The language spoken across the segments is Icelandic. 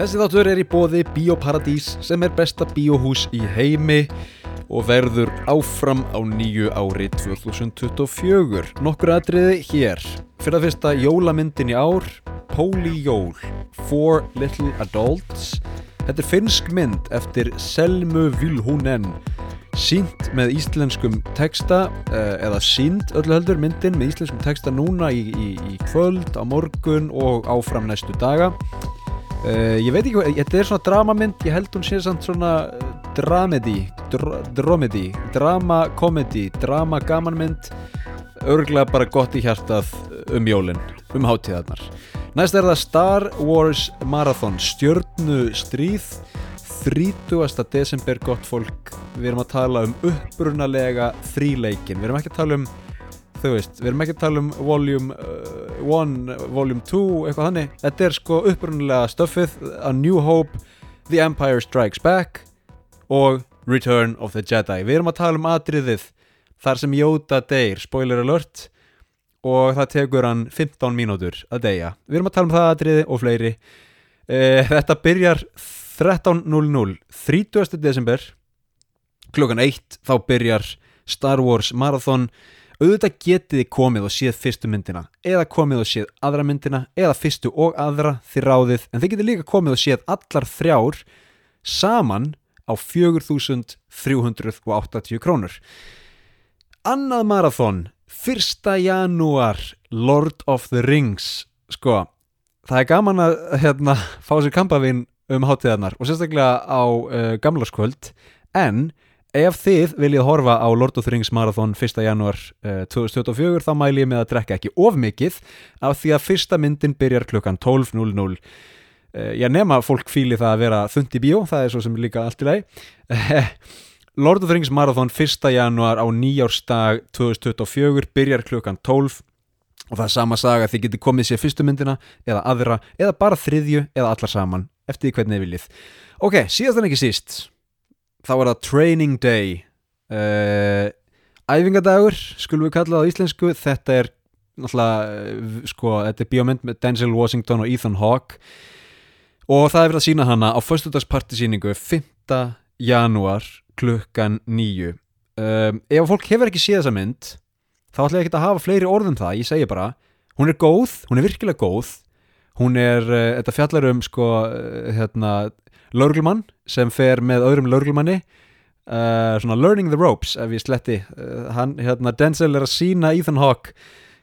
Þessi þáttur er í bóði Bíóparadís sem er besta bíóhús í heimi og verður áfram á nýju ári 2024. Nokkur atriði hér. Fyrir að fyrsta jólamyndin í ár, Póli Jól, Four Little Adults. Þetta er finnsk mynd eftir Selmu Vilhunen. Sínt með íslenskum texta, eh, eða sínt öllu heldur myndin með íslenskum texta núna í, í, í kvöld, á morgun og áfram næstu daga. Uh, ég veit ekki hvað, þetta er svona dramamynd, ég held hún sé samt svona uh, dramedy, dr dromedy, drama-komedy, drama-gamanmynd, örgulega bara gott í hjartað um jólinn, um hátíðarnar. Næst er það Star Wars Marathon, stjörnu stríð, 30. desember, gott fólk, við erum að tala um upprunalega þríleikin, við erum ekki að tala um þú veist, við erum ekki að tala um volume 1, uh, volume 2 eitthvað þannig, þetta er sko upprunnulega stöfið, A New Hope The Empire Strikes Back og Return of the Jedi. Við erum að tala um atriðið þar sem Yoda deyr, spoiler alert og það tekur hann 15 mínútur að deyja, við erum að tala um það atriði og fleiri. Uh, þetta byrjar 13.00 30. desember. Klukkan 1 þá byrjar Star Wars Marathon auðvitað getið komið og séð fyrstu myndina eða komið og séð aðra myndina eða fyrstu og aðra þið ráðið en þið getið líka komið og séð allar þrjár saman á 4.380 krónur Annað marathón 1. janúar Lord of the Rings sko, það er gaman að hérna, fá sér kampavinn um hátíðarnar og sérstaklega á uh, gamlarskvöld en ef þið viljið horfa á Lord of the Rings Marathon 1. januar uh, 2024 þá mæl ég með að drekka ekki of mikið af því að fyrsta myndin byrjar klukkan 12.00 uh, ég nema fólk fíli það að vera þund í bíó það er svo sem líka allt í lagi Lord of the Rings Marathon 1. januar á nýjárstag 2024 byrjar klukkan 12 og það er sama saga þið getur komið sér fyrstu myndina eða aðra eða bara þriðju eða allar saman eftir því hvernig þið viljið ok, síðast en ekki síst þá er það Training Day. Uh, æfingadagur skulum við kalla það á íslensku. Þetta er náttúrulega sko, þetta er bíómynd með Denzel Washington og Ethan Hawke. Og það er verið að sína hana á föstudagspartisýningu 5. janúar klukkan nýju um, ef fólk hefur ekki séð þessa mynd þá ætla ég ekki að hafa fleiri orðum það ég segi bara, hún er góð, hún er virkilega góð. Hún er, uh, þetta fjallar um sko, uh, hérna laurglumann sem fer með öðrum laurglumanni uh, svona learning the ropes ef ég sletti uh, hann, hérna, Denzel er að sína Ethan Hawke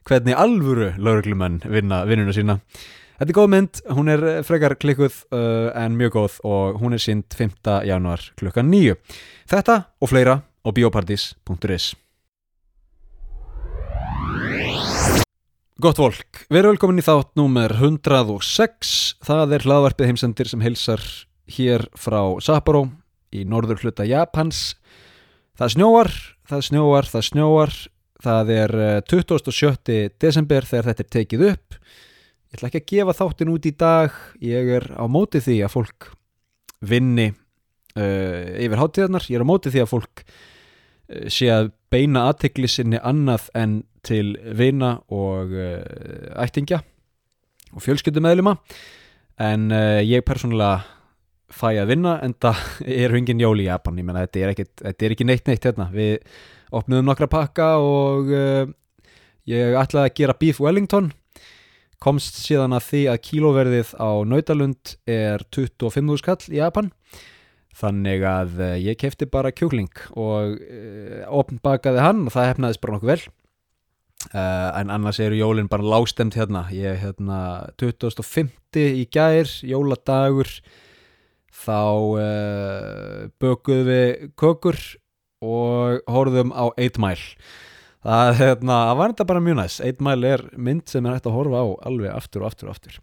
hvernig alvöru laurglumann vinna vinnuna sína Þetta er góð mynd, hún er frekar klikkuð uh, en mjög góð og hún er sínd 5. januar klukkan 9. Þetta og fleira á biopartys.is Gott fólk, veru velkomin í þátt númer 106. Það er hlaðvarpið heimsendir sem heilsar hér frá Sapporo í norður hluta Japans. Það snjóar, það snjóar, það snjóar. Það er 27. desember þegar þetta er tekið upp. Ég ætla ekki að gefa þáttin út í dag. Ég er á móti því að fólk vinni uh, yfir hátíðarnar. Ég er á móti því að fólk uh, sé að beina aðtekli sinni annað en til vina og uh, ættingja og fjölskyldumæðluma en ég persónulega fæ að vinna en það er hungin jól í Japan. Ég menna þetta er, ekkit, þetta er ekki neitt neitt hérna. Við opnum nokkra pakka og uh, ég ætlaði að gera beef Wellington. Komst síðan að því að kílóverðið á Nautalund er 25 skall í Japan. Þannig að ég kefti bara kjúkling og opnbakaði hann og það hefnaðist bara nokkuð vel. Uh, en annars eru jólinn bara lástemt hérna. Ég er hérna 2050 í gær, jóladagur þá uh, bökuðum við kökur og horfðum á 8 Mile. Það, hérna, það var þetta bara mjög næst 8 Mile er mynd sem er hægt að horfa á alveg aftur og aftur og aftur.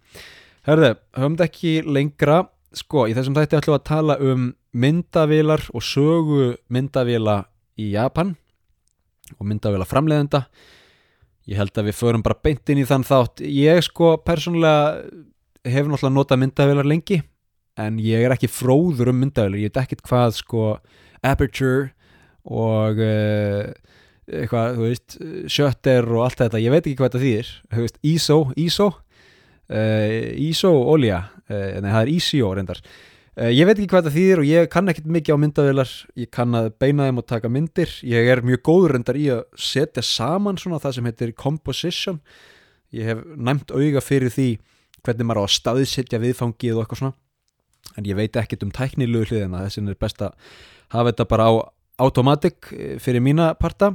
Hörðu, höfum þetta ekki lengra. Sko, í þessum þætti ætlum við að tala um myndavilar og sögu myndavila í Japan og myndavila framleiðenda. Ég held að við förum bara beint inn í þann þátt. Ég sko persónulega hef náttúrulega notað myndavélar lengi en ég er ekki fróður um myndavélar. Ég veit ekkert hvað sko aperture og uh, eitthvað, þú veist, shutter og allt þetta. Ég veit ekki hvað þetta þýðir. Þú veist, ISO, ISO, uh, ISO olja. uh, nei það er ECO reyndar ég veit ekki hvað það þýðir og ég kann ekkit mikið á myndavélar ég kann að beina þeim og taka myndir ég er mjög góður reyndar í að setja saman svona það sem heitir composition ég hef næmt auga fyrir því hvernig maður á að staðsetja viðfangið og eitthvað svona en ég veit ekkit um tæknilugu hliðina. Þess vegna er best að hafa þetta bara á automatic eh, fyrir mína parta.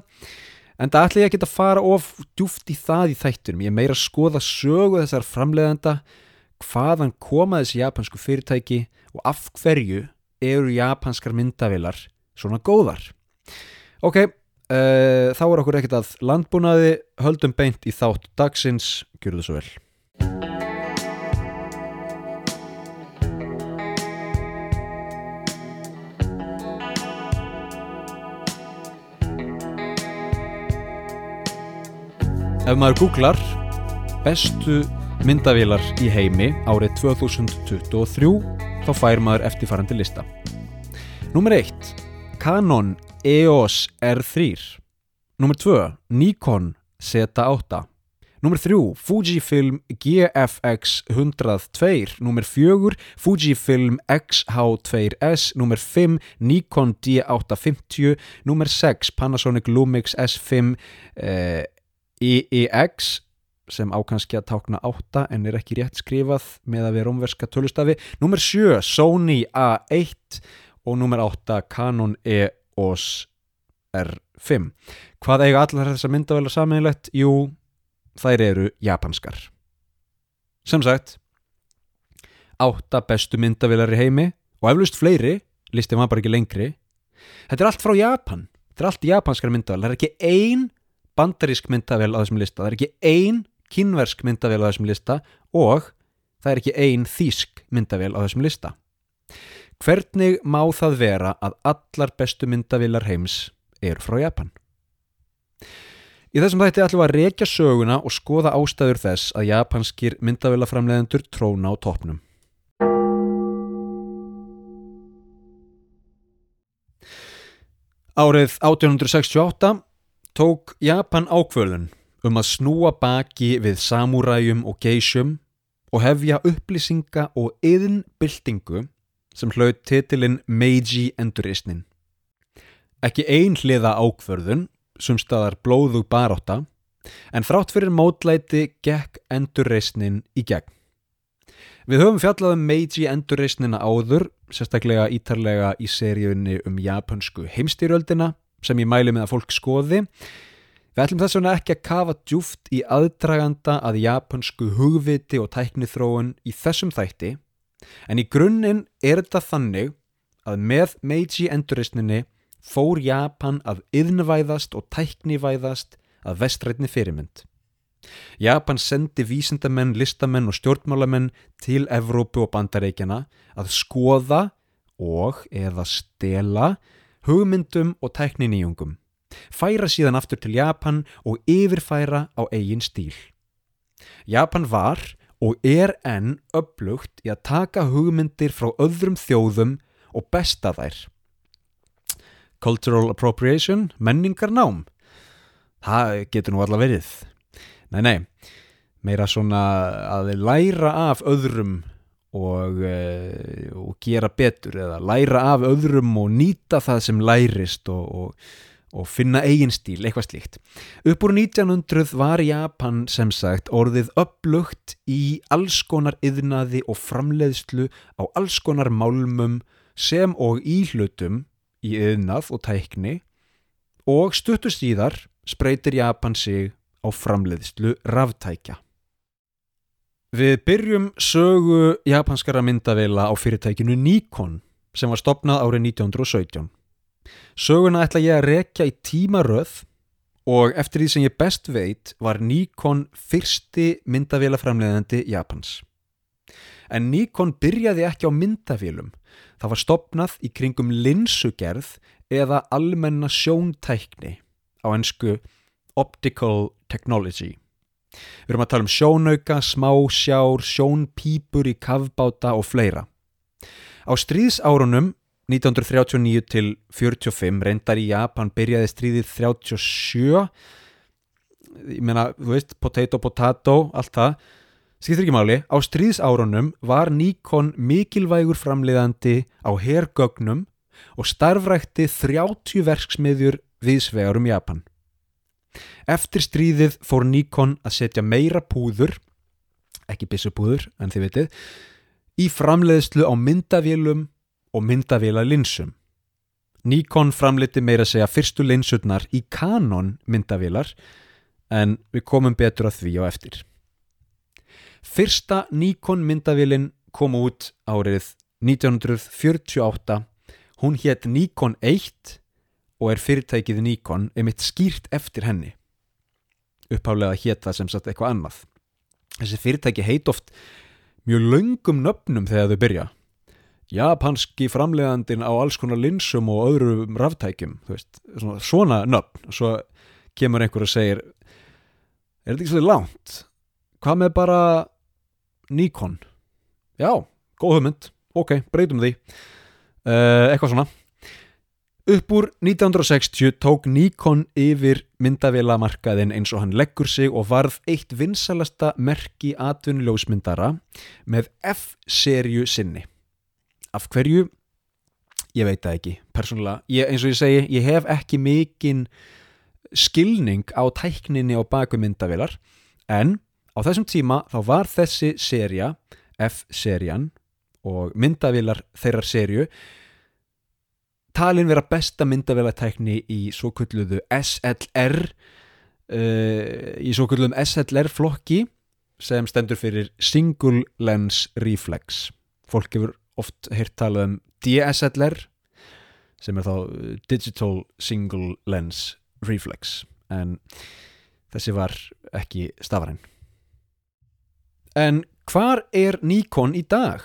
En það ætla ég ekki að fara of djúft í það í þættunum ég er meira að skoða sögu þessar framleiðenda hvaðan koma þessi japansku fyrirtæki og af hverju eru japanskar myndavilar svona góðar. Ok, uh, þá er okkur ekkert að landbúnaði. Höldum beint í þátt dagsins, gjur það svo vel Ef maður googlar bestu myndavélar í heimi árið 2023 þá fær maður eftirfarandi lista. Númer 1. Canon EOS R3 Númer 2. Nikon Z8 Númer 3. Fujifilm GFX 102 Númer 4. Fujifilm XH2S Númer 5. Nikon D850 Númer 6. Panasonic Lumix S5 eh, EEX sem ákanski að tákna 8 en er ekki rétt skrifað með að við rómverska tölustafi. Númer 7 Sony A1 og númer 8 Canon EOS R5 Hvað eiga allar þessar myndavælar saminlegt? Jú, þær eru japanskar. Sem sagt 8 bestu myndavælar í heimi og eflust fleiri, listin var bara ekki lengri. Þetta er allt frá Japan. Þetta er allt japanskar myndavælar, það er ekki ein bandarísk myndavél á þessum lista, það er ekki ein kynversk myndavél á þessum lista og það er ekki ein þýsk myndavél á þessum lista. Hvernig má það vera að allar bestu myndavélar heims eru frá Japan? Í þessum þætti ætlum við að rekja söguna og skoða ástæður þess að japanskir myndavélaframleðendur tróna á toppnum. Árið 1868 tók Japan ákvörðun um að snúa baki við samúræjum og geysjum og hefja upplýsinga og yðnbyltingu sem hlaut titilinn Meiji enduristnin. Ekki einhliða ákvörðun, sumstaðar blóðug baróta, en þrátt fyrir mótlæti gekk endurreistnin í gegn. Við höfum fjallað um Meiji endurreistnina áður, sérstaklega ítarlega í seríunni um japansku heimstýröldina sem ég mæli með að fólk skoði. Við ætlum þess vegna ekki að kafa djúft í aðdraganda að japansku hugviti og tæknithróun í þessum þætti, en í grunninn er þetta þannig að með Meiji endurreistninni fór Japan að yðnvæðast og tæknivæðast að vestrætni fyrirmynd. Japan sendi vísindamenn, listamenn og stjórnmálamenn til Evrópu og Bandareikjana að skoða og eða stela hugmyndum og tækniníjungum, færa síðan aftur til Japan og yfirfæra á eigin stíl. Japan var og er enn upplugt í að taka hugmyndir frá öðrum þjóðum og besta þær. Cultural appropriation, menningar nám. Það getur nú allaveg verið. Nei, nei, meira svona að læra af öðrum og, uh, og gera betur eða læra af öðrum og nýta það sem lærist og, og, og finna eigin stíl, eitthvað slíkt. Upp úr 1900 var Japan sem sagt orðið upplugt í alls konar yðnaði og framleiðslu á alls konar málmum sem og íhlutum í yðnað og tækni og stuttu síðar spreytir Japan sig á framleiðslu ráftækja. Við byrjum sögu japanskara myndavela á fyrirtækinu Nikon sem var stopnað árið 1917. Söguna ætla ég að rekja í tímaröð og eftir því sem ég best veit var Nikon fyrsti myndavélaframleðandi Japans. En Nikon byrjaði ekki á myndavélum. Það var stopnað í kringum linsugerð eða almenna sjóntækni á ennsku Optical Technology. Við erum að tala um sjónauka, smásjár, sjónpípur í kavbáta og fleira. Á stríðsárunum 1939 til 45 reyndar í Japan byrjaði stríðið 37 ég meina, þú veist, potato, potato allt það, skiptir ekki máli, á stríðsárunum var Nikon mikilvægur framleiðandi á hergögnum og starfrækti 30 verksmiðjur viðsvegar um Japan. Eftir stríðið fór Nikon að setja meira púður, ekki bissupúður en þið vitið, í framleiðslu á myndavélum og myndavéla linsum. Nikon framleiti meira segja fyrstu linsurnar í kanon myndavélar en við komum betur að því á eftir. Fyrsta Nikon myndavélin kom út árið 1948, hún hétt Nikon 1 og er fyrirtækið Nikon emitt skýrt eftir henni. Upphálega hétt það sem sagt eitthvað annað. Þessi fyrirtæki heit oft mjög laungum nöfnum þegar þau byrja. Japanski framlegandin á alls konar linsum og öðrum ráftækjum svona, svona nöfn. Svo kemur einhver og segir er þetta ekki svolítið langt? Hvað með bara Nikon? Já, góð hugmynd. Ok, breytum því. Uh, eitthvað svona. Upp úr 1960 tók Nikon yfir myndavélamarkaðin eins og hann leggur sig og varð eitt vinsalasta merki atvinnuljósmyndara með F-serju sinni. Af hverju? Ég veit það ekki, persónulega ég, eins og ég segi, ég hef ekki mikinn skilning á tækninni á baku myndavilar en á þessum tíma þá var þessi seria, F-serian og myndavilar þeirrar serju talin vera besta myndavilatækni í svo kulluðu SLR uh, í svo kulluðum SLR flokki sem stendur fyrir Single Lens Reflex fólk hefur oft heyrt tala um DSLR sem er þá uh, Digital Single Lens Reflex en þessi var ekki stafaræn En hvar er Nikon í dag?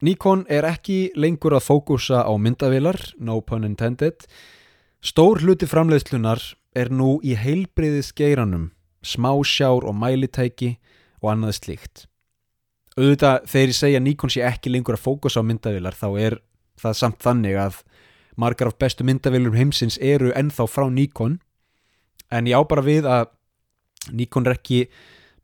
Nikon er ekki lengur að fókusa á myndavilar, no pun intended. Stór hluti framleiðslunar er nú í heilbriði skeiranum, smásjár og mælitæki og annað slíkt. Auðvitað þegar ég segja Nikon sé ekki lengur að fókusa á myndavilar þá er það samt þannig að margar af bestu myndavilum heimsins eru ennþá frá Nikon. En ég á bara við að Nikon er ekki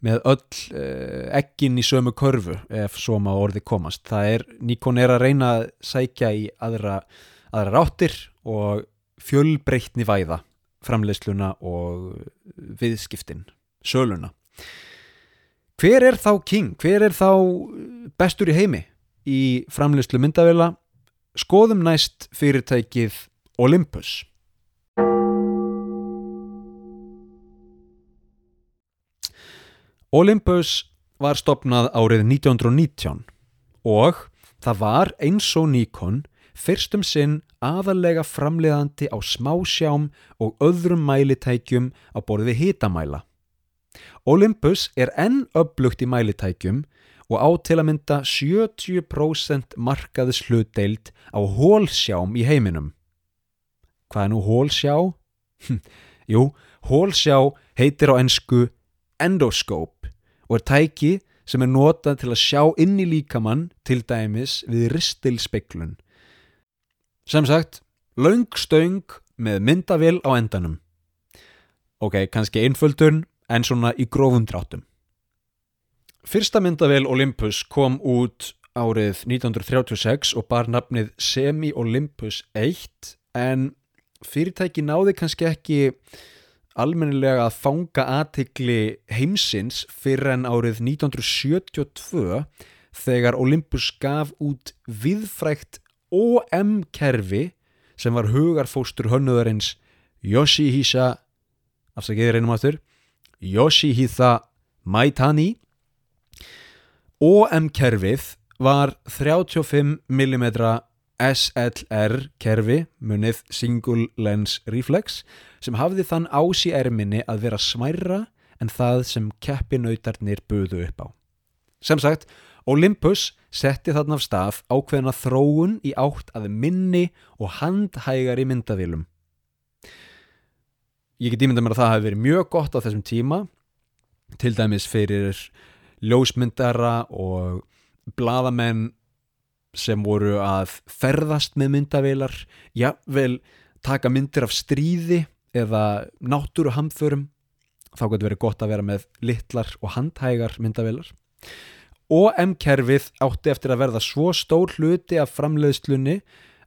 með öll uh, eh, ekkin í sömu körfu ef svo maður orði komast það er, Nikon er að reyna að sækja í aðra, aðra ráttir og fjölbreytni væða framleiðsluna og viðskiptin, söluna Hver er þá king? Hver er þá bestur í heimi í framleyslu myndavela? Skoðum næst fyrirtækið Olympus. Olympus var stopnað árið 1919 og það var eins og Nikon fyrstum sinn aðalega framleiðandi á smásjám og öðrum mælitækjum á borði hitamæla. Olympus er enn upplugt í mælitækjum og á til að mynda 70% markaðis hlutdeild á hólsjám í heiminum. Hvað er nú hólsjá? Jú, hólsjá heitir á ennsku endoscope og er tæki sem er notað til að sjá inn í líkamann til dæmis við ristilspeiklun. Sem sagt, laungstöng með myndavill á endanum. Ok, kannski einföldun en svona í grófum dráttum. Fyrsta myndavél Olympus kom út árið 1936 og bar nafnið Semi-Olympus 1 en fyrirtæki náði kannski ekki almennilega að fanga aðtikli heimsins fyrir en árið 1972 þegar Olympus gaf út viðfrækt OM-kerfi sem var hugarfóstur hönnuðarins Yoshihisa afsakið reynum aftur Yoshihisa Maitani. OM-kerfið var 35mm SLR kerfi munið Single Lens Reflex sem hafði þann ás í erminni að vera smærra en það sem keppinautarnir buðu upp á. Sem sagt, Olympus setti þarna af stað ákveðina þróun í átt að minni og handhægar í myndavílum ég get ímynda mér að það hafi verið mjög gott á þessum tíma til dæmis fyrir ljósmyndara og bladamenn sem voru að ferðast með myndavilar já, vel taka myndir af stríði eða náttúru hamförum þá getur verið gott að vera með litlar og handhægar myndavilar OM-kerfið átti eftir að verða svo stór hluti af framleiðslunni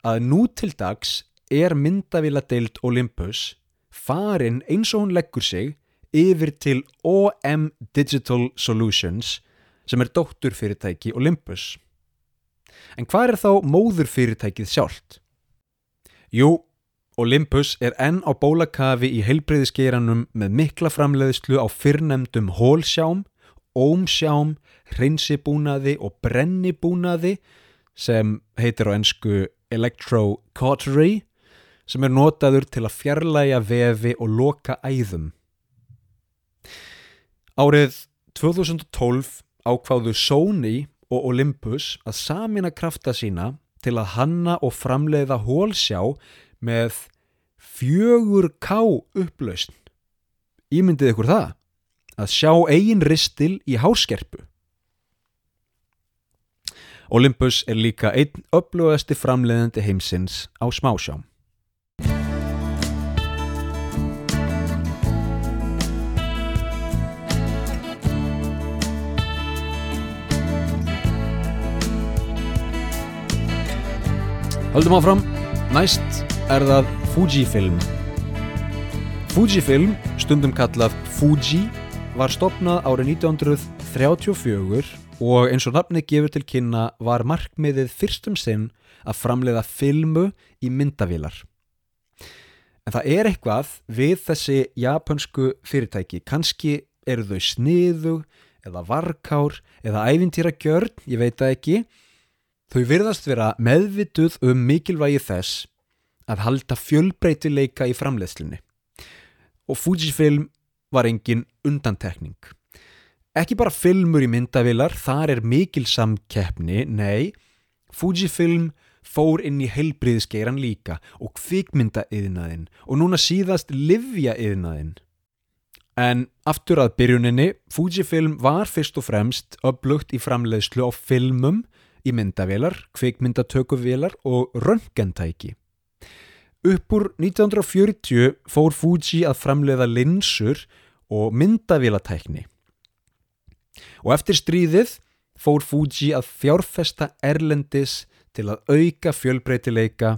að nú til dags er myndavila deild Olympus farin eins og hún leggur sig yfir til OM Digital Solutions sem er dótturfyrirtæki Olympus. En hvað er þá móðurfyrirtækið sjálft? Jú, Olympus er enn á bólakafi í heilbreyðisgeranum með mikla framleiðslu á fyrrnemdum hólsjám, ómsjám, hreinsibúnaði og brennibúnaði sem heitir á ennsku electrocautery sem er notaður til að fjarlæga vefi og loka æðum. Árið 2012 ákváðu Sony og Olympus að samina krafta sína til að hanna og framleiða hólsjá með 4K upplausn. Ímyndið ykkur það? Að sjá eigin ristil í háskerpu. Olympus er líka einn upplöðasti framleiðandi heimsins á smásjám. Haldum áfram, næst er það Fujifilm. Fujifilm, stundum kallað Fuji, var stopnað árið 1934 og eins og nafni gefur til kynna var markmiðið fyrstum sinn að framleiða filmu í myndavílar. En það er eitthvað við þessi japansku fyrirtæki, kannski eru þau sniðu eða varkár eða æfintýra gjörn, ég veit það ekki, Þau virðast vera meðvituð um mikilvægi þess að halda fjölbreytileika í framleiðslinni og Fujifilm var engin undantekning. Ekki bara filmur í myndavilar, þar er mikil samkeppni, nei, Fujifilm fór inn í heilbriðskeiran líka og kvikmynda yðnaðinn og núna síðast livja yðnaðinn. En aftur að byrjuninni, Fujifilm var fyrst og fremst upplugt í framleiðslu á filmum í myndavélar, kvikmyndatökuvélar og röntgentæki. Upp úr 1940 fór Fuji að framleiða linsur og myndavélatækni. Og eftir stríðið fór Fuji að fjárfesta erlendis til að auka fjölbreytileika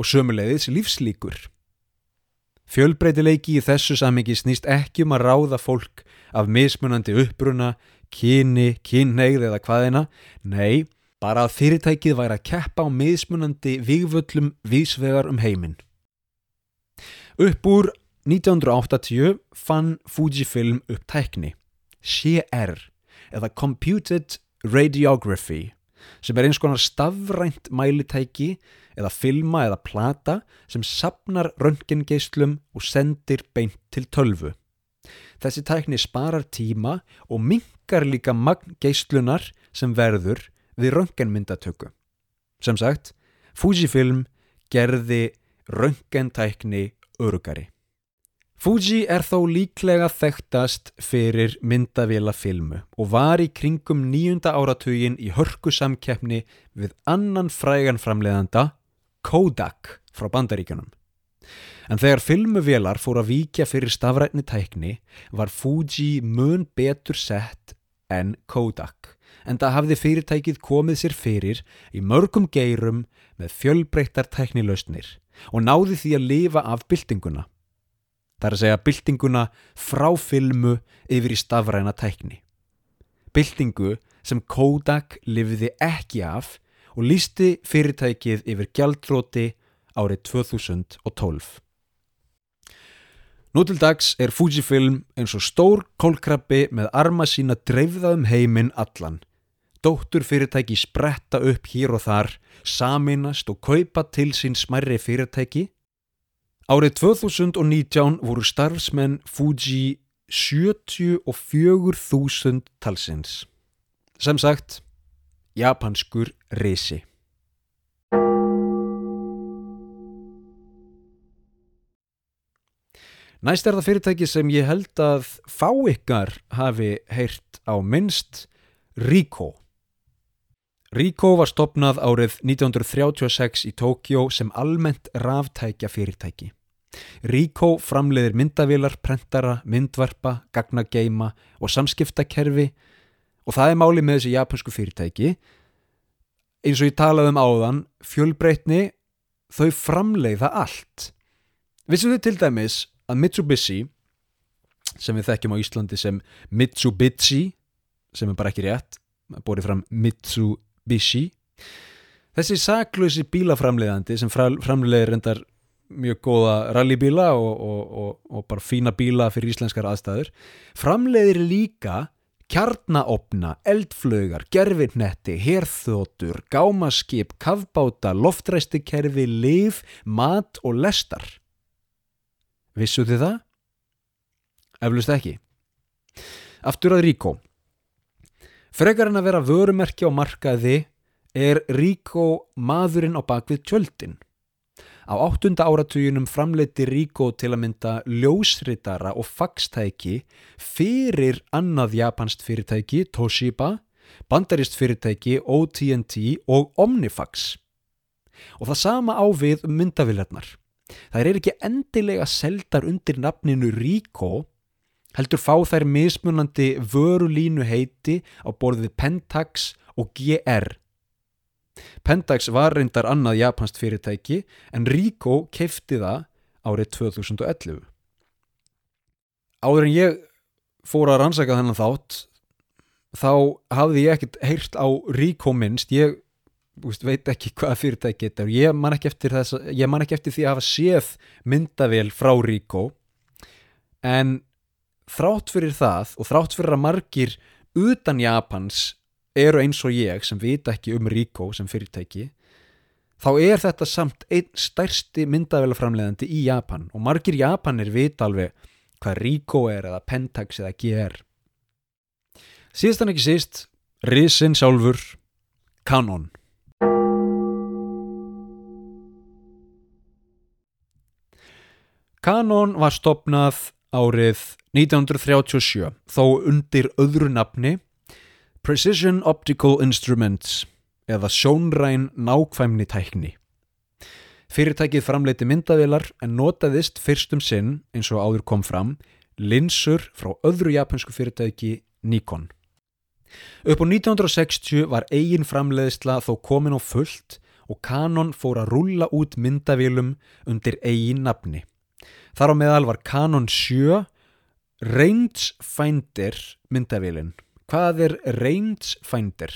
og sömuleiðis lífslíkur. Fjölbreytileiki í þessu samingi snýst ekki um að ráða fólk af mismunandi uppbruna, kyni, kynneigð eða hvaðina, nei, bara að fyrirtækið væri að keppa á miðsmunandi vigvöllum vísvegar um heiminn. Upp úr 1980 fann Fujifilm upp tækni, CR eða Computed Radiography sem er eins konar stafrænt mælitæki eða filma eða plata sem sapnar röntgengeislum og sendir beint til tölvu. Þessi tækni sparar tíma og mingar líka magn geislunar sem verður við röntgenmyndatöku. Sem sagt, Fujifilm gerði röntgentækni örugari. Fuji er þó líklega þekktast fyrir myndavila filmu og var í kringum nýjunda áratugin í hörku samkeppni við annan frægan framleiðanda, Kodak, frá bandaríkunum. En þegar filmuvelar fór að víkja fyrir stafrætni tækni var Fuji mun betur sett en Kodak en það hafði fyrirtækið komið sér fyrir í mörgum geirum með fjölbreyttar tæknilausnir og náði því að lifa af byltinguna. Það er að segja byltinguna frá filmu yfir í stafræna tækni. Byltingu sem Kodak lifiði ekki af og lísti fyrirtækið yfir gjaldróti árið 2012. Nú til dags er Fujifilm eins og stór kólkrabbi með arma sína dreifða um heiminn allan Dóttur fyrirtæki spretta upp hér og þar, saminast og kaupa til sín smærri fyrirtæki. Árið 2019 voru starfsmenn Fuji 74.000 talsins. Sem sagt, japanskur reysi. Næst er það fyrirtæki sem ég held að fá ykkar hafi heyrt á minnst, Ricoh. Ricoh var stopnað árið 1936 í Tókjó sem almennt ráftækja fyrirtæki. Ricoh framleiðir myndavilar, prentara, myndvarpa, gagnageima og samskiptakerfi og það er máli með þessi japansku fyrirtæki eins og ég talaði um áðan fjölbreytni þau framleiða allt vissum þau til dæmis að Mitsubishi sem við þekkjum á Íslandi sem Mitsubishi sem er bara ekki rétt borið fram Mitsubishi þessi saklösi bílaframleiðandi sem framleiðir reyndar mjög góða rallybíla og, og, og, og bara fína bíla fyrir íslenskar aðstæður framleiðir líka kjarnaopna, eldflögar, gerfinnetti, herþótur, gámaskip, kavbáta, loftræstikerfi, liv, mat og lestar. Vissu þið það? Eflust ekki. Aftur að Ríkó. Frekar en að vera vörumerki á markaði er Ríkó maðurinn á bakvið tjöldin. Á áttunda áratuginum framleiti Ríkó til að mynda ljósritara og faxtæki fyrir annað japansk fyrirtæki, Toshiba, bandarist fyrirtæki, OTNT og Omnifax. Og það sama á við myndavillarnar. Það er ekki endilega seldar undir nafninu Ríkó, heldur fá þær mismunandi vörulínu heiti á borðið Pentax og GR Pentax var reyndar annað japansk fyrirtæki en Ricoh keifti það árið 2011. Áður en ég fór að rannsaka þennan þátt þá hafði ég ekkert heyrt á Ricoh minnst, ég veist, veit ekki hvað fyrirtæki þetta er, ég man ekki eftir, þess, ég man ekki eftir því að hafa séð myndavél frá Ricoh en þrátt fyrir það og þrátt fyrir að margir utan Japans eru eins og ég sem vita ekki um Rico sem fyrirtæki þá er þetta samt einn stærsti myndavélaframleðandi í Japan og margir Japanir vita alveg hvað Rico er eða Pentax eða GR síðast en ekki síst Risin sjálfur Canon. Canon var stopnað árið 1937 þó undir öðru nafni Precision Optical Instruments eða sjónræn nákvæmni tækni. Fyrirtækið framleiti myndavilar en notaðist fyrstum sinn, eins og áður kom fram, linsur frá öðru japansku fyrirtæki Nikon. Upp á 1960 var eigin framleiðisla þó komin á fullt og Canon fór að rulla út myndavilum undir eigin nafni. Þar á meðal var Canon 7 Rangefinder myndavilin Hvað er rangefinder?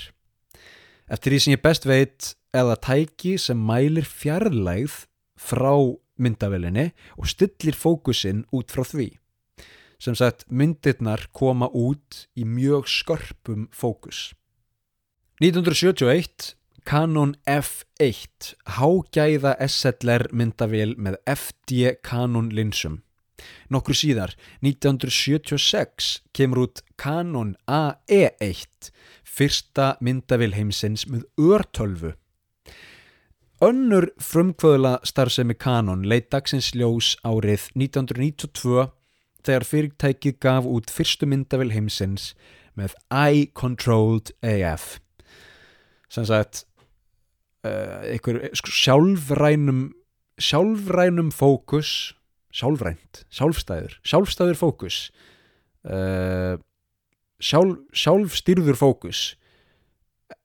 Eftir því sem ég best veit eða tæki sem mælir fjarlægð frá myndavelinni og stillir fókusin út frá því. Sem sagt myndirnar koma út í mjög skörpum fókus. 1971 Canon F1 hágæða SLR myndavél með FD Canon linsum. Nokkru síðar, 1976, kemur út Canon AE1, fyrsta myndavil heimsins með örtölvu. Önnur frumkvöðla starfsemi Canon leitt dagsins ljós árið 1992 þegar fyrirtækið gaf út fyrstu myndavil heimsins með Eye-Controlled AF. Sann sagt, uh, einhver sko, sjálfrænum, sjálfrænum fókus sjálfrænt, sjálfstæður sjálfstæður fókus. Uh, sjálf, sjálfstýrður fókus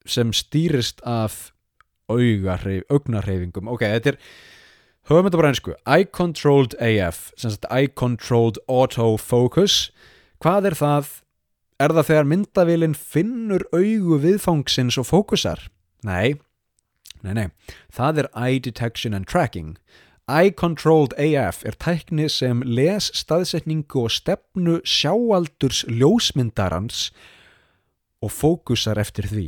sem stýrist af augnarreyfingum ok, þetta er höfum þetta bara einsku Eye-Controlled AF Eye-Controlled Autofocus hvað er það? Er það þegar myndavílinn finnur augu viðfangsins og fókusar? Nei, nei, nei það er Eye Detection and Tracking Eye-Controlled AF er tækni sem les staðsetningu og stefnu sjáaldurs ljósmyndarans og fókusar eftir því.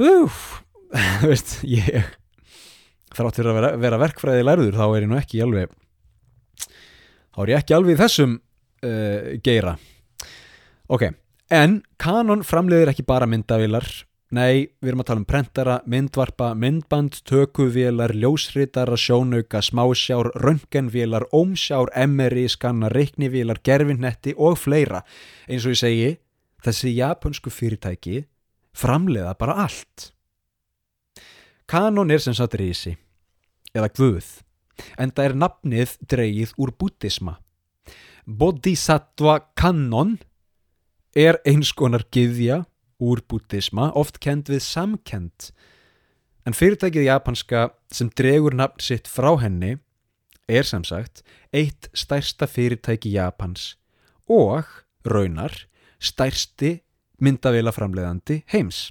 Úf, veist, ég þrátt fyrir að vera, vera verkfræði lærður þá er ég nú ekki alveg þá er ég ekki alveg þessum uh, geira. Ok, en Canon framleiðir ekki bara myndavilar Nei, við erum að tala um prentara, myndvarpa, myndband, tökuvélar, ljósritara, sjónauka, smásjár, röntgenvélar, ómsjár, MRI, skanna, reiknivélar, gerfinnetti og fleira. Eins og ég segi, þessi japansku fyrirtæki framleiða bara allt. Kanon er sem sagt reysi, eða guð, en það er nafnið dreyið úr bútisma. Bodhisattva Kanon er eins konar gyðja úr bútisma, oft kend við samkend. En fyrirtækið japanska sem dregur nafn sitt frá henni er sem sagt eitt stærsta fyrirtæki Japans og raunar stærsti myndavélaframleðandi heims.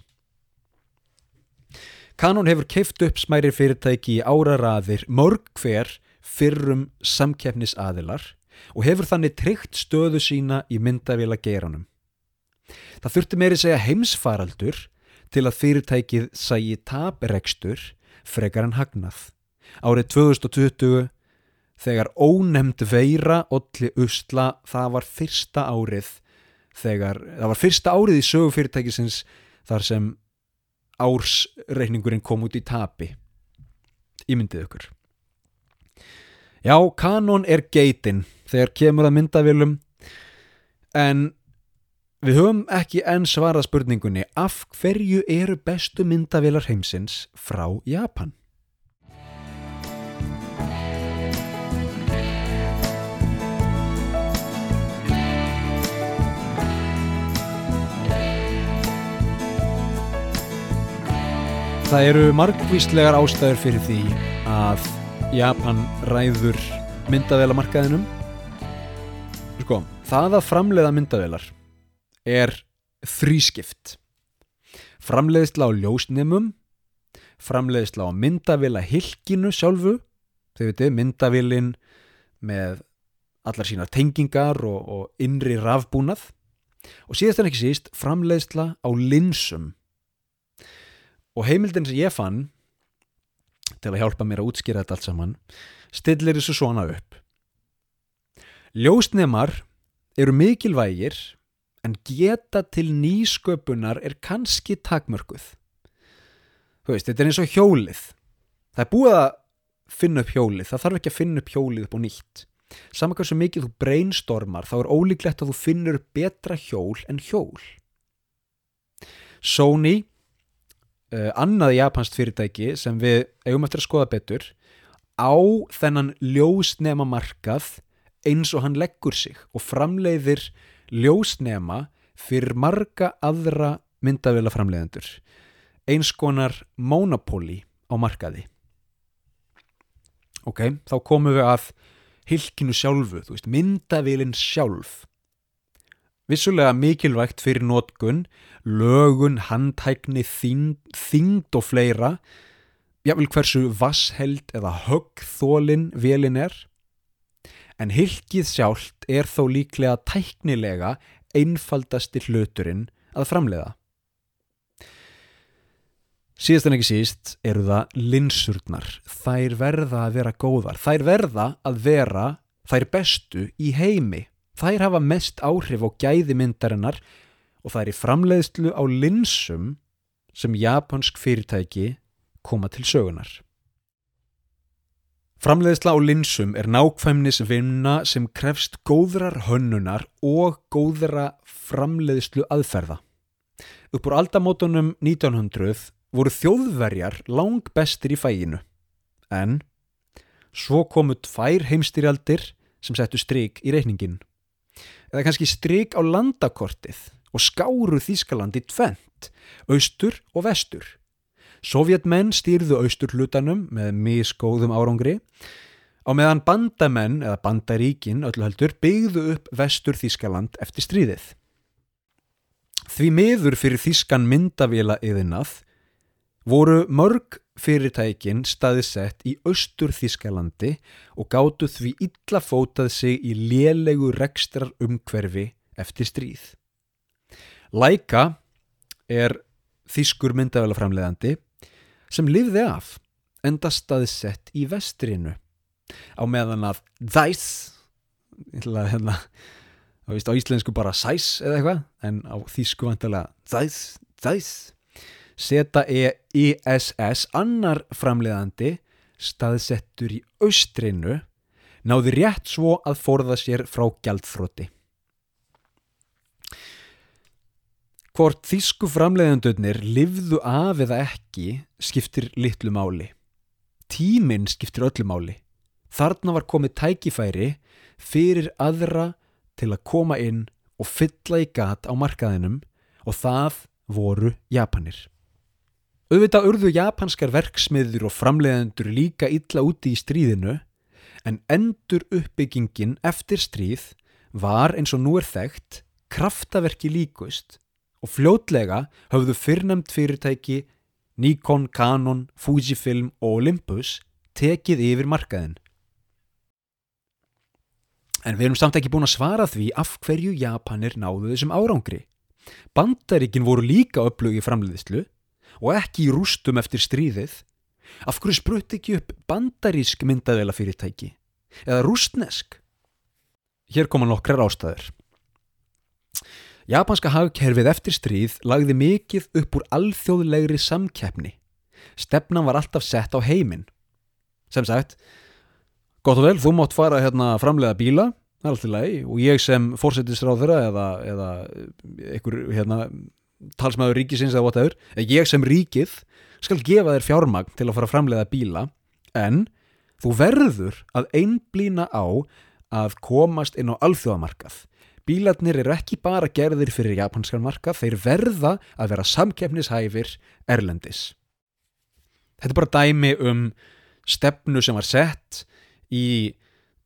Canon hefur keift upp smæri fyrirtæki í áraraðir mörg hver fyrrum samkeppnisaðilar og hefur þannig tryggt stöðu sína í myndavéla geiranum. Það þurfti meiri segja heimsfaraldur til að fyrirtækið sægi taprekstur frekar en hagnað. Árið 2020 þegar ónemnd veira olli usla það var fyrsta árið þegar, það var fyrsta árið í sögufyrirtækisins þar sem ársreikningurinn kom út í tapi ímyndið ykkur já, kanon er geitin þegar kemur að myndavilum en við höfum ekki enn svarað spurningunni af hverju eru bestu myndavilar heimsins frá Japan Það eru margvíslegar ástæður fyrir því að Japan ræður myndavélamarkaðinum. Sko, það að framleiða myndavélar er þrískipt. Framleiðisla á ljósnemum, framleiðisla á myndavéla hilkinu sjálfu, þau veitu, myndavélin með allar sínar tengingar og, og innri rafbúnað. Og síðast en ekki síst framleiðisla á linsum. Og heimildin sem ég fann til að hjálpa mér að útskýra þetta allt saman stillir þessu svona upp. Ljósnemar eru mikilvægir en geta til nýsköpunar er kannski takmörguð þú veist, þetta er eins og hjólið. Það er búið að finna upp hjólið. Það þarf ekki að finna upp hjólið upp og nýtt. Saman hversu mikið þú brainstormar þá er ólíklegt að þú finnur betra hjól en hjól. Sony uh, annað japansk fyrirtæki sem við eigum eftir að skoða betur á þennan ljósnema markað eins og hann leggur sig og framleiðir ljósnema fyrir marga aðra myndavila framleiðendur eins konar monopóli á markaði. Ok, þá komum við að hilkinu sjálfu, þú veist, myndavilin sjálf. Vissulega mikilvægt fyrir nótgun lögun, handhækni, þyngd og fleira. Jável hversu vassheld eða höggþólin velin er en hilkið sjálft er þó líklega tæknilega einfaldasti hluturinn að framleiða. Síðast en ekki síst eru það linsurnar. Þær verða að vera góðar. Þær verða að vera þær bestu í heimi. Þær hafa mest áhrif á gæði myndarinnar og það er í framleiðslu á linsum sem japansk fyrirtæki koma til sögunar. Framleiðsla á linsum er nákvæmnis vinna sem krefst góðrar hönnunar og góðra framleiðslu aðferða. Uppur aldamótunum 1900 voru þjóðverjar lang bestir í fæginu, en svo komu tvær heimstýrjaldir sem settu stryk í reikningin. Eða kannski stryk á landakortið og skáru Þískaland í tvent, austur og vestur. Sovjetmenn stýrðu austur hlutanum með miskóðum árangri á meðan bandamenn eða bandaríkin öllu heldur byggðu upp vestur Þískaland eftir stríðið. Því miður fyrir Þískan myndavila yðinað voru mörg fyrirtækin staðisett í austur Þískalandi og gáttu því illa fótað sig í lélegu rekstrar umhverfi eftir stríð. Laika er þýskur myndavælaframleðandi sem lifði af enda staði sett í vestrinu. Á meðan að Þæs hérna, á íslensku bara Sæs eða eitthvað en á þýsku vantilega Þæs, Þæs seta EISS annar framleðandi staðsettur í austrinu náði rétt svo að forða sér frá gjaldþrótti Hvort þýsku framleiðandurnir livðu af eða ekki skiptir litlu máli. Tíminn skiptir öllu máli. Þarna var komið tækifæri fyrir aðra til að koma inn og fylla í gat á markaðinum og það voru Japanir. Auðvitað urðu japanskar verksmiður og framleiðendur líka illa úti í stríðinu en endur uppbyggingin eftir stríð var eins og nú er þekkt kraftaverki líkust og fljótlega höfðu fyrrnemt fyrirtæki Nikon, Canon, Fujifilm og Olympus tekið yfir markaðin. En við erum samt ekki búin að svara því af hverju Japanir náðu þessum árangri. Bandaríkin voru líka upplögi framleiðislu og ekki í rústum eftir stríðið. Af hverju sprutt ekki upp bandarísk myndaðela fyrirtæki? Eða rústnesk? Hér koma nokkrar ástæður. Japanska hagkerfið eftir stríð lagði mikið upp úr alþjóðlegri samkeppni. Stefnan var alltaf sett á heiminn. Sem sagt, gott og vel, þú mátt fara hérna framlega bíla, alltaf lagi, og ég sem fórsetisráð þeirra eða, eða einhver hérna, talsmaður ríkisins eða whatever, ég sem ríkið skal gefa þér fjármagn til að fara framlega bíla, en þú verður að einblýna á að komast inn á alþjóðamarkað. Bílarnir eru ekki bara gerðir fyrir japanskan markað, þeir verða að vera samkeppnishæfir erlendis. Þetta er bara dæmi um stefnu sem var sett í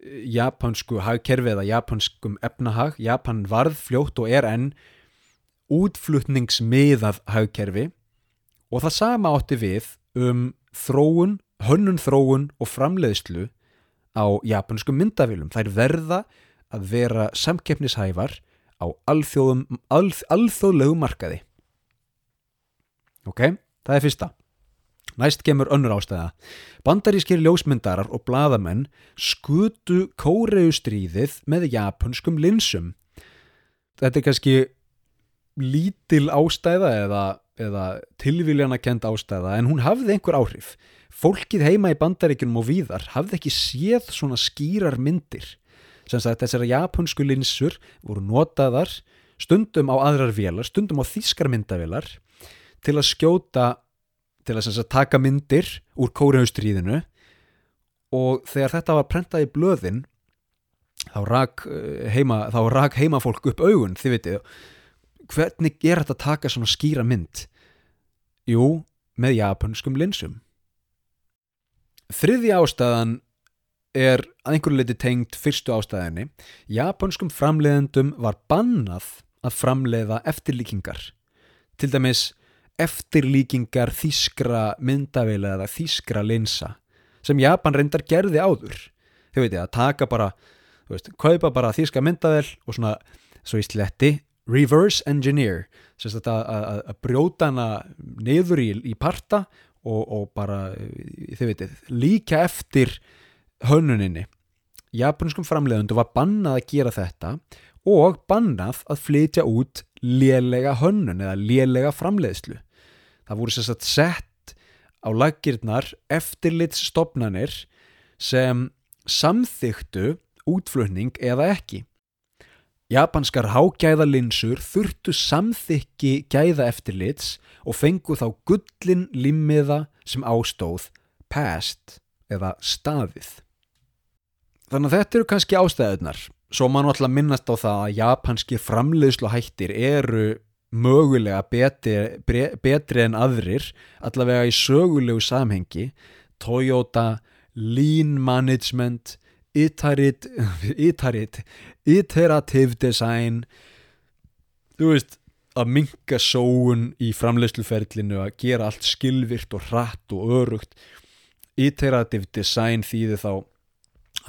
japansku hagkerfi eða japanskum efnahag. Japan varð fljótt og er enn útflutningsmiðað hagkerfi og það sama átti við um þróun, hönnun þróun og framleiðslu á japanskum myndavélum. Þær verða að vera samkeppnishæfar á alþjóðum, alþ, alþjóðlegu markaði. Ok, það er fyrsta. Næst kemur önnur ástæða. Bandarískir ljósmyndarar og bladamenn skutu kóreustríðið með japanskum linsum. Þetta er kannski lítil ástæða eða, eða tilvíljana kend ástæða en hún hafði einhver áhrif. Fólkið heima í bandaríkunum og víðar hafði ekki séð svona skýrar myndir. Þessara japansku linsur voru notaðar stundum á aðrar vélar, stundum á þýskarmyndavélar til að skjóta, til að sagt, taka myndir úr kóriðaustriðinu og þegar þetta var prentað í blöðin þá rak, heima, þá rak heimafólk upp augun, þið veitir hvernig er þetta að taka svona skýra mynd? Jú, með japanskum linsum. Þriði ástæðan er að einhverju leiti tengt fyrstu ástæðinni. Japanskum framleiðendum var bannað að framleiða eftirlíkingar. Til dæmis eftirlíkingar þýskra myndavila eða þýskra linsa sem Japan reyndar gerði áður. Þau veit ég að taka bara, þú veist, kaupa bara þýska myndavel og svona, svo í sletti, reverse engineer, sem þetta að, brjóta hana niður í, í parta og, og bara, þið veitir, líka eftir hönnuninni. Japanskum framleiðundu var bannað að gera þetta og bannað að flytja út lélega hönnun eða lélega framleiðslu. Það voru sérstætt sett á lagirnar eftirlitsstopnanir sem samþyktu útflutning eða ekki. Japanskar hágæðalinsur þurftu samþykki gæða eftirlits og fengu þá gullin limmiða sem ástóð past eða staðið. Þannig að þetta eru kannski ástæðunar. Svo mann alltaf minnast á það að japanski framleiðslu hættir eru mögulega betri, betri en aðrir, allavega í sögulegu samhengi. Toyota, Lean Management, Itarit, Itarit, Iterative Design, þú veist, að minka sóun í framleiðsluferlinu, að gera allt skilvirt og hratt og örugt. Iterative Design þýði þá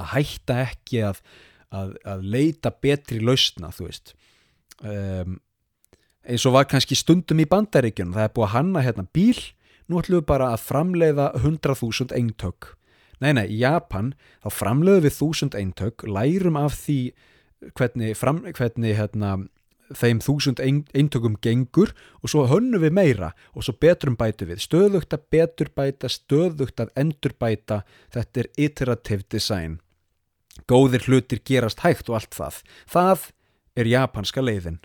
að hætta ekki að, að, að leita betri lausna þú veist. Um, eins og var kannski stundum í bandaríkjunum það er búið að hanna hérna bíl nú ætlum við bara að framleiða 100.000 eintök. Nei nei, í Japan þá framleiðum við 1000 eintök lærum af því hvernig, fram, hvernig hérna, þeim 1000 eintökum gengur og svo hönnum við meira og svo betrum bætu við. Stöðugt að betur bæta, stöðugt að endur bæta þetta er iterative design Góðir hlutir gerast hægt og allt það. Það er japanska leiðin.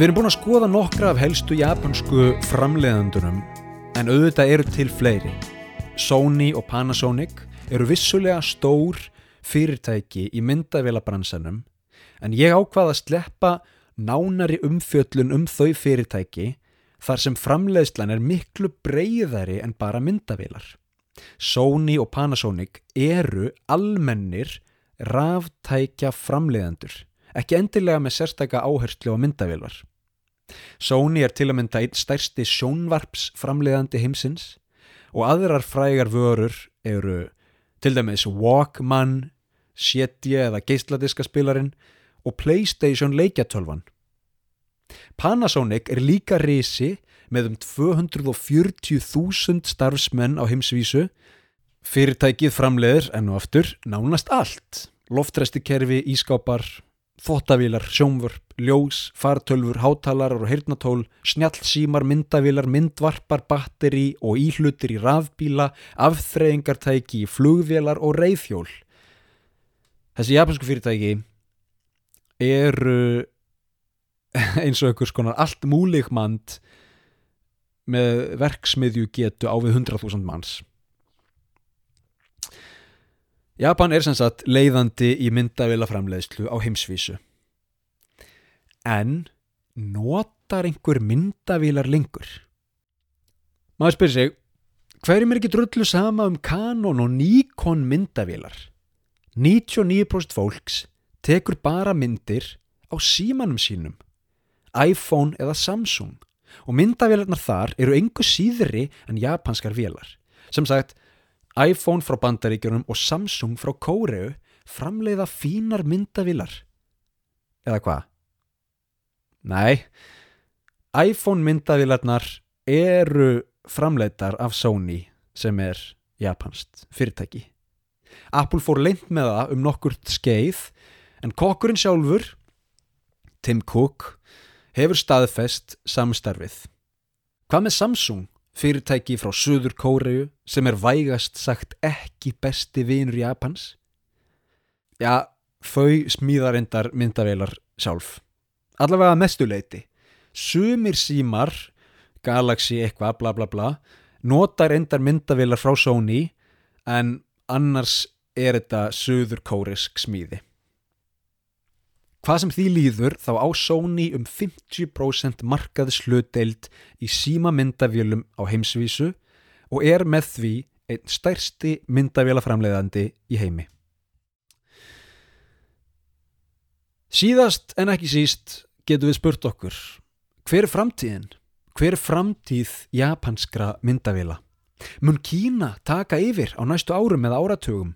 Við erum búin að skoða nokkra af helstu japansku framleiðandunum en auðvitað eru til fleiri. Sony og Panasonic eru vissulega stór fyrirtæki í myndavélabransanum en ég ákvaða að sleppa nánari umfjöllun um þau fyrirtæki þar sem framleiðslan er miklu breyðari en bara myndavélar. Sony og Panasonic eru almennir ráftækja framleiðandur, ekki endilega með sérstæka áherslu á myndavélar. Sony er til að mynda einn stærsti sjónvarpsframleiðandi heimsins og aðrar frægar vörur eru til dæmis Walkman, CD eða geisladiskaspilarinn og Playstation leikjatölvan. Panasonic er líka risi með um 240.000 starfsmenn á heimsvísu. Fyrirtækið framleiðir enn og aftur nánast allt. Loftræstikerfi, ískápar, þottavílar, sjómvörp, ljós, fartölfur, hátalarar og heyrnatól, snjallsímar, myndavílar, myndvarpar, batteri og íhlutir í rafbíla, afþreyingartæki, flugvélar og reyðhjól. Þessi japansku fyrirtæki eru eins og einhvers konar allt múligmand með verksmiðju getu á við 100.000 manns. Japan er sem sagt leiðandi í myndavélaframleiðslu á heimsvísu. En notar einhver myndavílar lengur? Maður spyrir sig, hverjum er ekki drullu sama um Canon og Nikon myndavílar? 99% fólks tekur bara myndir á símanum sínum, iPhone eða Samsung og myndavélarnar þar eru engu síðri en japanskar vélar. Sem sagt, iPhone frá bandaríkjunum og Samsung frá Kóreu framleiða fínar myndavílar. Eða hvað? Nei, iPhone myndavílarnar eru framleitar af Sony sem er japanst fyrirtæki. Apple fór leint með það um nokkurt skeið en kokkurinn sjálfur, Tim Cook, hefur staðfest samstarfið. Hvað með Samsung? Fyrirtæki frá Suður Kóreu sem er vægast sagt ekki besti vinur Japans? Já, þau smíðar endar myndavélar sjálf. Allavega mestuleiti sumir símar Galaxy eitthvað bla bla bla notar endar myndavélar frá Sony en annars er þetta Suður Kóresk smíði Hvað sem því líður þá á Sony um 50% markað slutdeild í síma myndavélum á heimsvísu og er með því einn stærsti myndavélaframleiðandi í heimi. Síðast en ekki síst getum við spurt okkur, hver er framtíðin? Hver er framtíð japanskra myndavéla? Mun Kína taka yfir á næstu árum eða áratugum?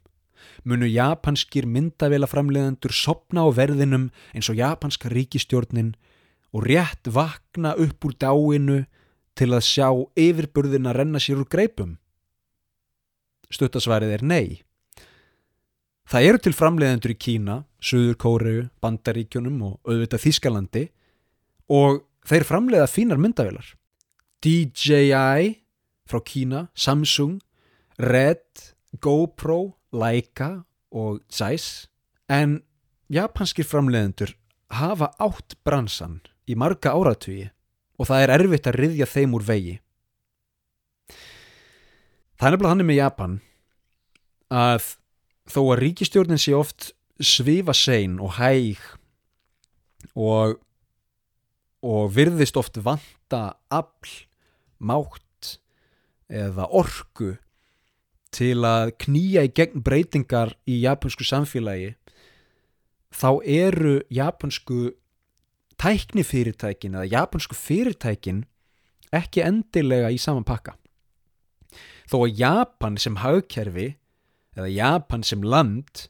Munu japanskir myndavélaframleðendur sopna á verðinum eins og japanska ríkistjórnin og rétt vakna upp úr dáinu til að sjá yfirburðin að renna sér úr greipum? Stuttasværið er nei. Það eru til framleiðendur í Kína, Suður Kóreu, Bandaríkjunum og auðvitað Þískalandi og þeir framleiða fínar myndavélar. DJI frá Kína, Samsung, Red, GoPro Laika og Zeiss en japanskir framleiðendur hafa átt bransan í marga áratvíi og það er erfitt að riðja þeim úr vegi. Það er nefnilega hann með Japan að þó að ríkistjórnin sé oft svifa sein og hæg og, og virðist oft vanta afl, mátt eða orku til að knýja í gegn breytingar í japansku samfélagi þá eru japansku tæknifyrirtækin eða japansku fyrirtækin ekki endilega í saman pakka. Þó að Japan sem hagkerfi eða Japan sem land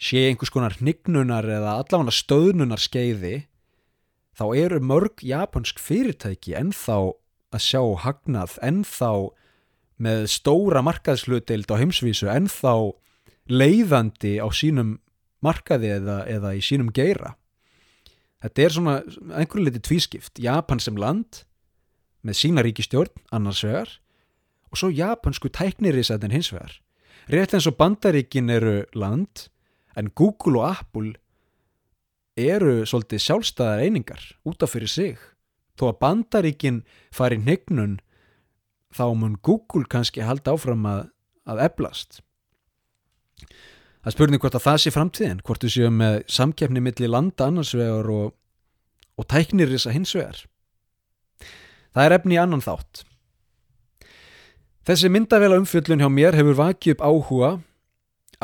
sé einhvers konar hnignunar eða allavega stöðnunar skeiði þá eru mörg japansk fyrirtæki ennþá að sjá hagnað ennþá með stóra markaðslutdeild á heimsvísu en þá leiðandi á sínum markaði eða, eða í sínum geira. Þetta er svona einhverju liti tvískipt. Japan sem land með sína ríkistjórn annars vegar og svo japansku tæknirisætin hins vegar. Rétt eins og bandaríkin eru land en Google og Apple eru svolítið sjálfstæðar einingar út af fyrir sig þó að bandaríkin fari hnignun þá mun Google kannski halda áfram að, að eblast það spurning hvort að það sé framtíðin hvort þú séu með samkeppni millir landa annarsvegar og, og tæknir þess að hins vegar. Það er efni í annan þátt. Þessi myndavela umfjöllun hjá mér hefur vakið upp áhuga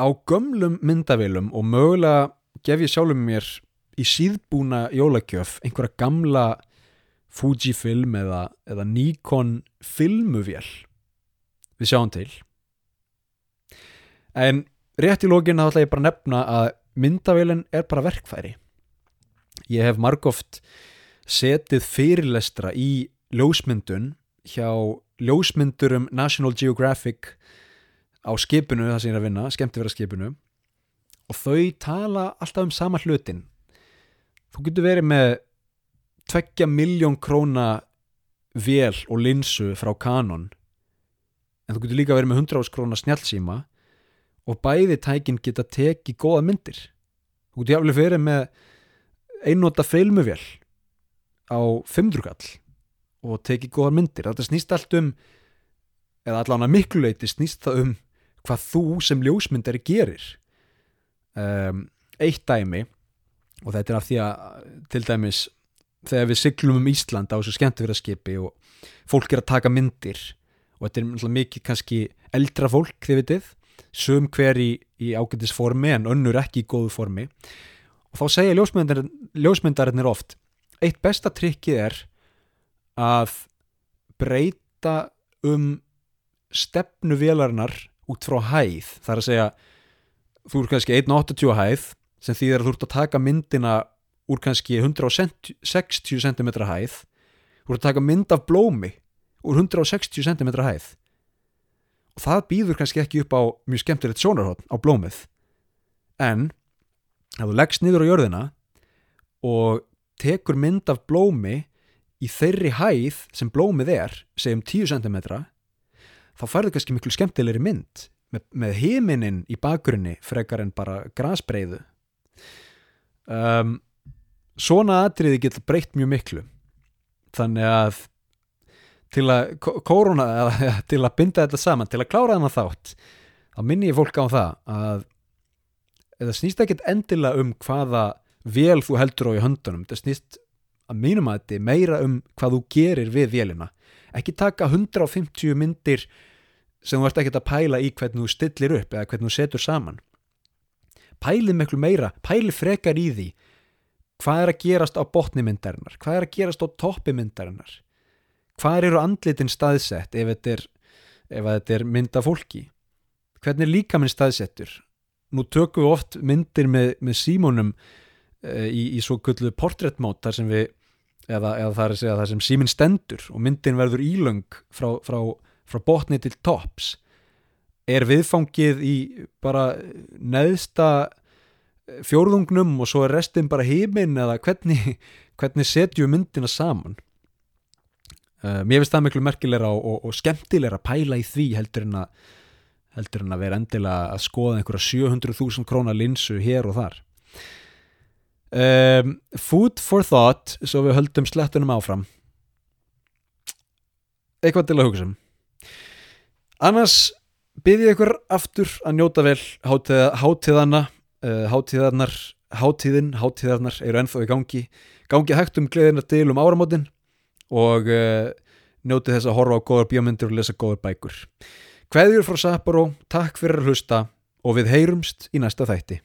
á gömlum myndavelum og mögulega gef ég sjálfum mér í síðbúna jólagjöf einhverja gamla Fujifilm eða, eða Nikon filmuvél. Við sjáum til. En rétt í lógin þá ætla ég bara að nefna að myndavélin er bara verkfæri. Ég hef margóft setið fyrirlestra í ljósmyndun hjá ljósmyndurum National Geographic á skipinu það sem ég er að vinna, skemmtifæra skipinu og þau tala alltaf um sama hlutin þú getur verið með tveggja miljón króna vél og linsu frá kanon en þú getur líka verið með 100 ás króna snjálfsíma og bæði tækin geta tekið góða myndir. Þú getur jáfnlega verið með einnóta filmuvél á 500 kall og tekið góða myndir. Þetta snýst allt um eða allan að mikluleiti snýst það um hvað þú sem ljósmyndari gerir. Um, eitt dæmi og þetta er af því að til dæmis þegar við syklum um Ísland á þessu skemmtifæraskipi og fólk er að taka myndir og þetta er mikið kannski eldra fólk þið vitið sum hver í, í ágættis formi en önnur ekki í góðu formi. Og þá segja ljósmyndar, ljósmyndarinnir oft eitt besta trikkið er að breyta um stefnu vélarinnar út frá hæð. Þar að segja þú er kannski 1.80 hæð sem þýðir að þú ert að taka myndina úr kannski 160 cm hæð ert að taka mynd af blómi úr 160 cm hæð. Og það býður kannski ekki upp á mjög skemmtilegt sjónarhótt á blómið. En ef þú leggst niður á jörðina og tekur mynd af blómi í þeirri hæð sem blómið er segjum 10 cm þá færðu kannski miklu skemmtilegri mynd með, með heiminin í bakgrunni frekar en bara grasbreiðu. Um, svona atriði getur breytt mjög miklu. Þannig að til að korona, til að binda þetta saman, til að klára þannig þátt þá minni ég fólk á það að það snýst ekkit endilega um hvaða vel þú heldur á í höndunum, það snýst að mínum að þetta meira um hvað þú gerir við velina, ekki taka 150 myndir sem þú ert ekkit að pæla í hvernig þú stillir upp eða hvernig þú setur saman. Pælið miklu meira, pælið frekar í því hvað er að gerast á botnimyndarinnar, hvað er að gerast á toppimyndarinnar hvað eru andlitin staðsett ef þetta er, ef þetta er mynda fólki? Hvernig er líka minn staðsettur? Nú tökum við oft myndir með, með símónum e, í, í svo kullu portréttmót þar sem við eða, eða þar, þar sem síminn stendur og myndin verður ílöng frá, frá, frá botni til tops er viðfangið í bara neðsta fjórðungnum og svo er restin bara heiminn eða hvernig, hvernig setjum myndina saman Uh, mér finnst það miklu merkilegra og, og, og skemmtilegra að pæla í því heldur en að, heldur en að vera endilega að skoða einhverja 700.000 krónar linsu hér og þar. Um, food for thought, svo við höldum slettunum áfram. Eitthvað til að hugsa um. Annars byrði ykkur aftur að njóta vel hátíða, hátíðana, hátíðarnar, hátíðin, hátíðarnar eru ennþá í gangi. Gangi hægt um gleðina til um áramótin og uh, njóti þess að horfa á góðar bíómyndir og lesa góðar bækur. Hveðjur frá Sapporo, takk fyrir að hlusta og við heyrumst í næsta þætti.